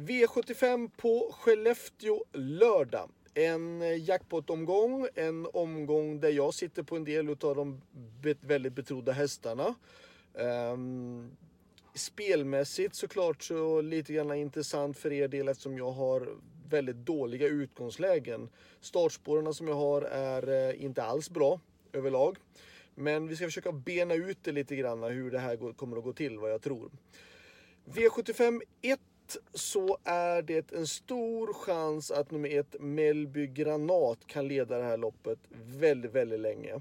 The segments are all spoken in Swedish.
V75 på Skellefteå lördag. En eh, jackpot-omgång, en omgång där jag sitter på en del av de väldigt betrodda hästarna. Um, spelmässigt såklart så lite grann intressant för er del eftersom jag har väldigt dåliga utgångslägen. Startspåren som jag har är eh, inte alls bra överlag. Men vi ska försöka bena ut det lite grann hur det här kommer att gå till vad jag tror. V75 1 så är det en stor chans att nummer ett Melby Granat kan leda det här loppet väldigt, väldigt länge.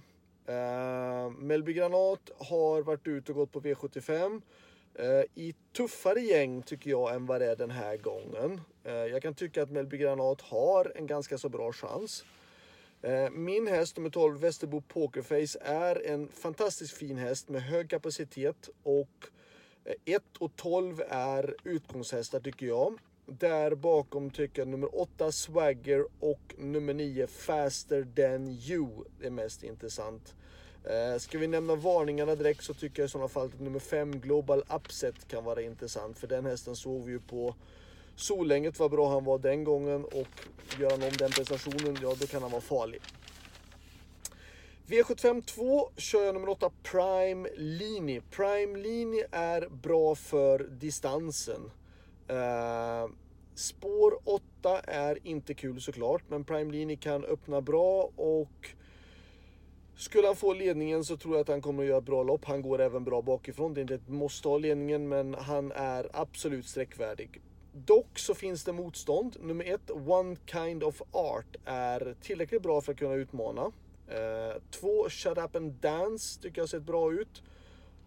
Uh, Melby Granat har varit ute och gått på V75 uh, eh, i tuffare gäng tycker jag än vad det är den här gången. Uh, jag kan tycka att Melby Granat har en ganska så bra chans. Min häst nummer 12 Västerbo Pokerface är en fantastiskt fin häst med hög kapacitet och Eh, 1 och 12 är utgångshästar tycker jag. Där bakom tycker jag nummer 8 Swagger och nummer 9 Faster than you är mest intressant. Eh, ska vi nämna varningarna direkt så tycker jag i sådana fall att nummer 5 Global Upset kan vara intressant. För den hästen såg vi ju på Solänget vad bra han var den gången och gör han om den prestationen, ja då kan han vara farlig. V75 2 kör jag nummer 8 Prime Lini. Prime Lini är bra för distansen. Uh, spår 8 är inte kul såklart, men Prime Lini kan öppna bra och skulle han få ledningen så tror jag att han kommer att göra ett bra lopp. Han går även bra bakifrån. Det är inte ett måste ha ledningen, men han är absolut sträckvärdig. Dock så finns det motstånd. Nummer 1, One Kind of Art, är tillräckligt bra för att kunna utmana. Eh, två Shut Up and Dance tycker jag sett bra ut.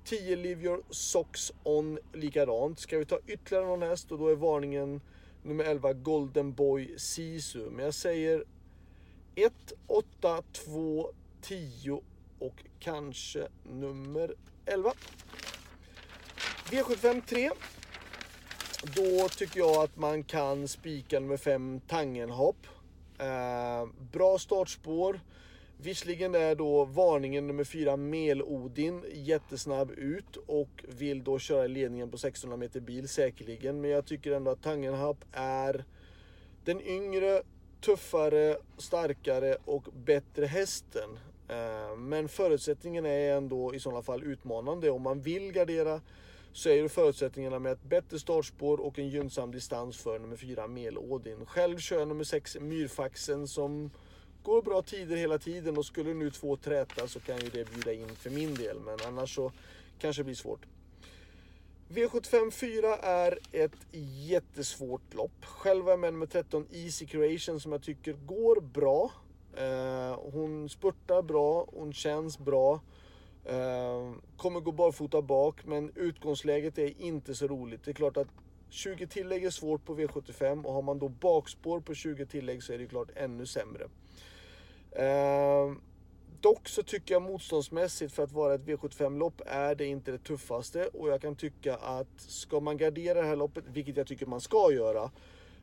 10 Leave Your Socks On likadant. Ska vi ta ytterligare någon häst och då är varningen nummer 11 Golden Boy Sisu. Men jag säger 1, 8, 2, 10 och kanske nummer 11. V75 3. Då tycker jag att man kan spika nummer 5 Tangenhopp. Eh, bra startspår. Visserligen är då varningen nummer 4 Melodin jättesnabb ut och vill då köra ledningen på 1600 meter bil säkerligen. Men jag tycker ändå att Tangenhap är den yngre, tuffare, starkare och bättre hästen. Eh, men förutsättningen är ändå i sådana fall utmanande. Om man vill gardera så är ju förutsättningarna med ett bättre startspår och en gynnsam distans för nummer 4 Melodin. Själv kör jag nummer 6 Myrfaxen som går bra tider hela tiden och skulle nu två träta så kan ju det bjuda in för min del. Men annars så kanske det blir svårt. V75 4 är ett jättesvårt lopp. Själv är jag med nummer 13 Easy Creation som jag tycker går bra. Eh, hon spurtar bra, hon känns bra. Eh, kommer gå barfota bak men utgångsläget är inte så roligt. Det är klart att 20 tillägg är svårt på V75 och har man då bakspår på 20 tillägg så är det klart ännu sämre. Eh, dock så tycker jag motståndsmässigt för att vara ett V75-lopp är det inte det tuffaste och jag kan tycka att ska man gardera det här loppet, vilket jag tycker man ska göra,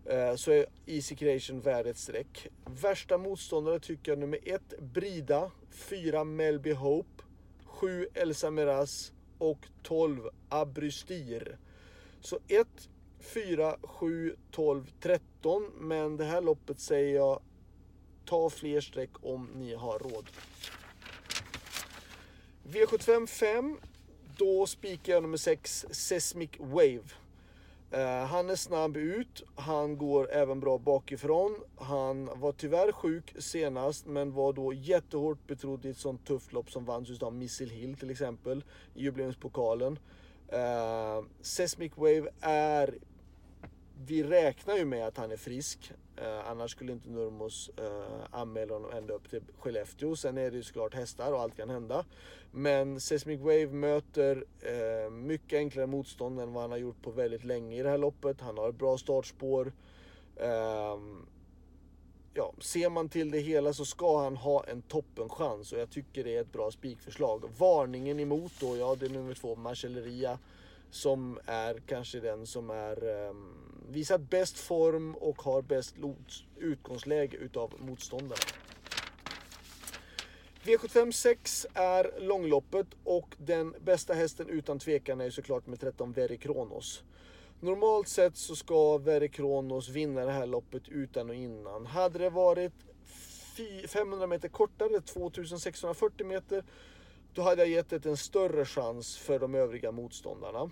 eh, så är Easy Creation värd ett streck. Värsta motståndare tycker jag nummer 1 Brida, 4 Melby Hope, 7 Elsa Meraz och 12 Abrystir. Så 1, 4, 7, 12, 13. Men det här loppet säger jag Ta fler streck om ni har råd. V75 5. Då spikar jag nummer 6, Seismic Wave. Uh, han är snabb ut, han går även bra bakifrån. Han var tyvärr sjuk senast men var då jättehårt betrodd i ett sånt tufft lopp som vanns just av Missile Hill till exempel i jubileumspokalen. Uh, Seismic Wave är vi räknar ju med att han är frisk. Eh, annars skulle inte Nurmos eh, anmäla honom ända upp till Skellefteå. Sen är det ju såklart hästar och allt kan hända. Men Seismic Wave möter eh, mycket enklare motstånd än vad han har gjort på väldigt länge i det här loppet. Han har ett bra startspår. Eh, ja, ser man till det hela så ska han ha en toppenchans och jag tycker det är ett bra spikförslag. Varningen emot då, ja det är nummer två, Marcelleria som är kanske den som är um, visat bäst form och har bäst utgångsläge utav motståndarna. V75 6 är långloppet och den bästa hästen utan tvekan är såklart med 13 Very Kronos. Normalt sett så ska Veri Kronos vinna det här loppet utan och innan. Hade det varit 500 meter kortare, 2640 meter, då hade jag gett det en större chans för de övriga motståndarna.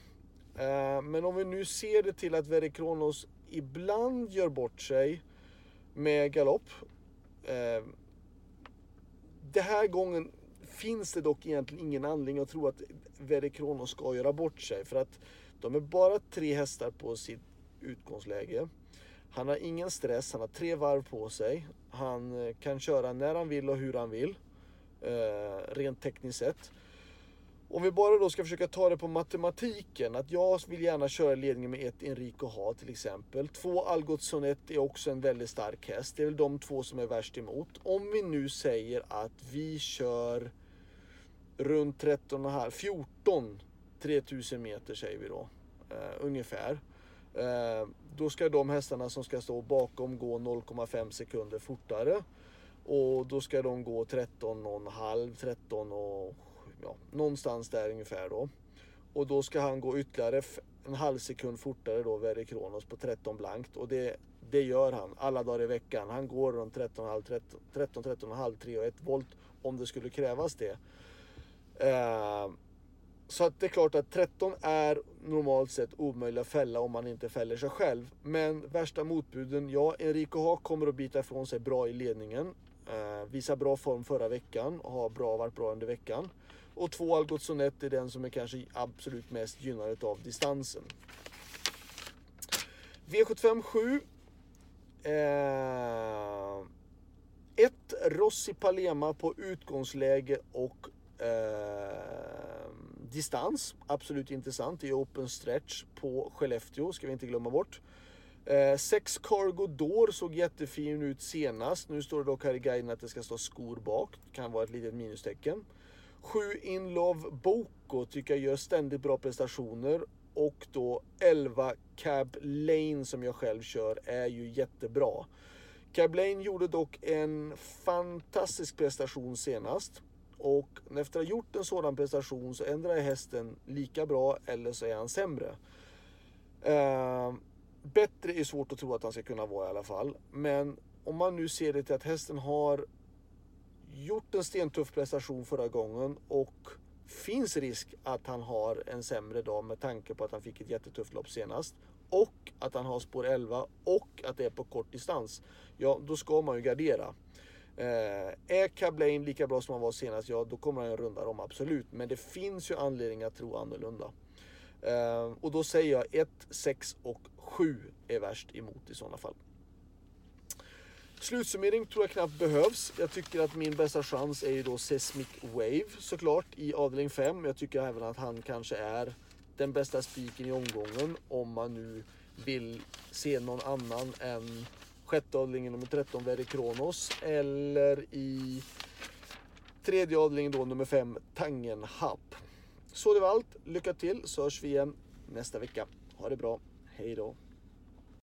Eh, men om vi nu ser det till att Verikronos ibland gör bort sig med galopp. Eh, Den här gången finns det dock egentligen ingen anledning att tro att Verikronos ska göra bort sig. För att de är bara tre hästar på sitt utgångsläge. Han har ingen stress, han har tre varv på sig. Han eh, kan köra när han vill och hur han vill. Eh, rent tekniskt sett. Om vi bara då ska försöka ta det på matematiken. Att jag vill gärna köra ledningen med ett Enrico Ha till exempel. Två Algot Sonett är också en väldigt stark häst. Det är väl de två som är värst emot. Om vi nu säger att vi kör runt 13,5, 14 3000 meter säger vi då. eh, ungefär. Eh, då ska de hästarna som ska stå bakom gå 0,5 sekunder fortare. Och då ska de gå 13,5, 13 och ja, någonstans där ungefär då. Och då ska han gå ytterligare en halv sekund fortare då, Verre Kronos på 13 blankt. Och det, det gör han alla dagar i veckan. Han går runt 13, 13, 13, 13,5, 3 och 1 volt om det skulle krävas det. Eh, så att det är klart att 13 är normalt sett omöjlig att fälla om man inte fäller sig själv. Men värsta motbuden, ja, Enrico Haak kommer att bita ifrån sig bra i ledningen. Eh, visar bra form förra veckan och har bra, varit bra under veckan. Och två Algotsonett är den som är kanske absolut mest gynnad av distansen. V75 7. Eh, ett Rossi Palema på utgångsläge och eh, distans. Absolut intressant. Det är open stretch på Skellefteå, ska vi inte glömma bort. Eh, sex Cargo Door såg jättefin ut senast. Nu står det dock här i guiden att det ska stå skor bak. Det kan vara ett litet minustecken. 7 In Love Boko tycker jag gör ständigt bra prestationer. Och då 11 Cab Lane som jag själv kör är ju jättebra. Cab Lane gjorde dock en fantastisk prestation senast. Och efter att ha gjort en sådan prestation så ändrar hästen lika bra eller så är han sämre. Uh, bättre är svårt att tro att han ska kunna vara i alla fall. Men om man nu ser det till att hästen har gjort en stentuff prestation förra gången och finns risk att han har en sämre dag med tanke på att han fick ett jättetufft lopp senast och att han har spår 11 och att det är på kort distans. Ja, då ska man ju gardera. Eh, är Cablain lika bra som han var senast, ja då kommer han ju runda dem absolut. Men det finns ju anledning att tro annorlunda. Eh, och då säger jag 1, 6 och 7 är värst emot i sådana fall. Slutsummering tror jag knappt behövs. Jag tycker att min bästa chans är ju då Seismic Wave såklart i avdelning 5. Jag tycker även att han kanske är den bästa spiken i omgången om man nu vill se någon annan än sjätte avdelningen nummer 13 Verre Kronos eller i tredje avdelningen då nummer 5 Tangen Hub. Så det var allt. Lycka till så hörs vi igen nästa vecka. Ha det bra. Hej då.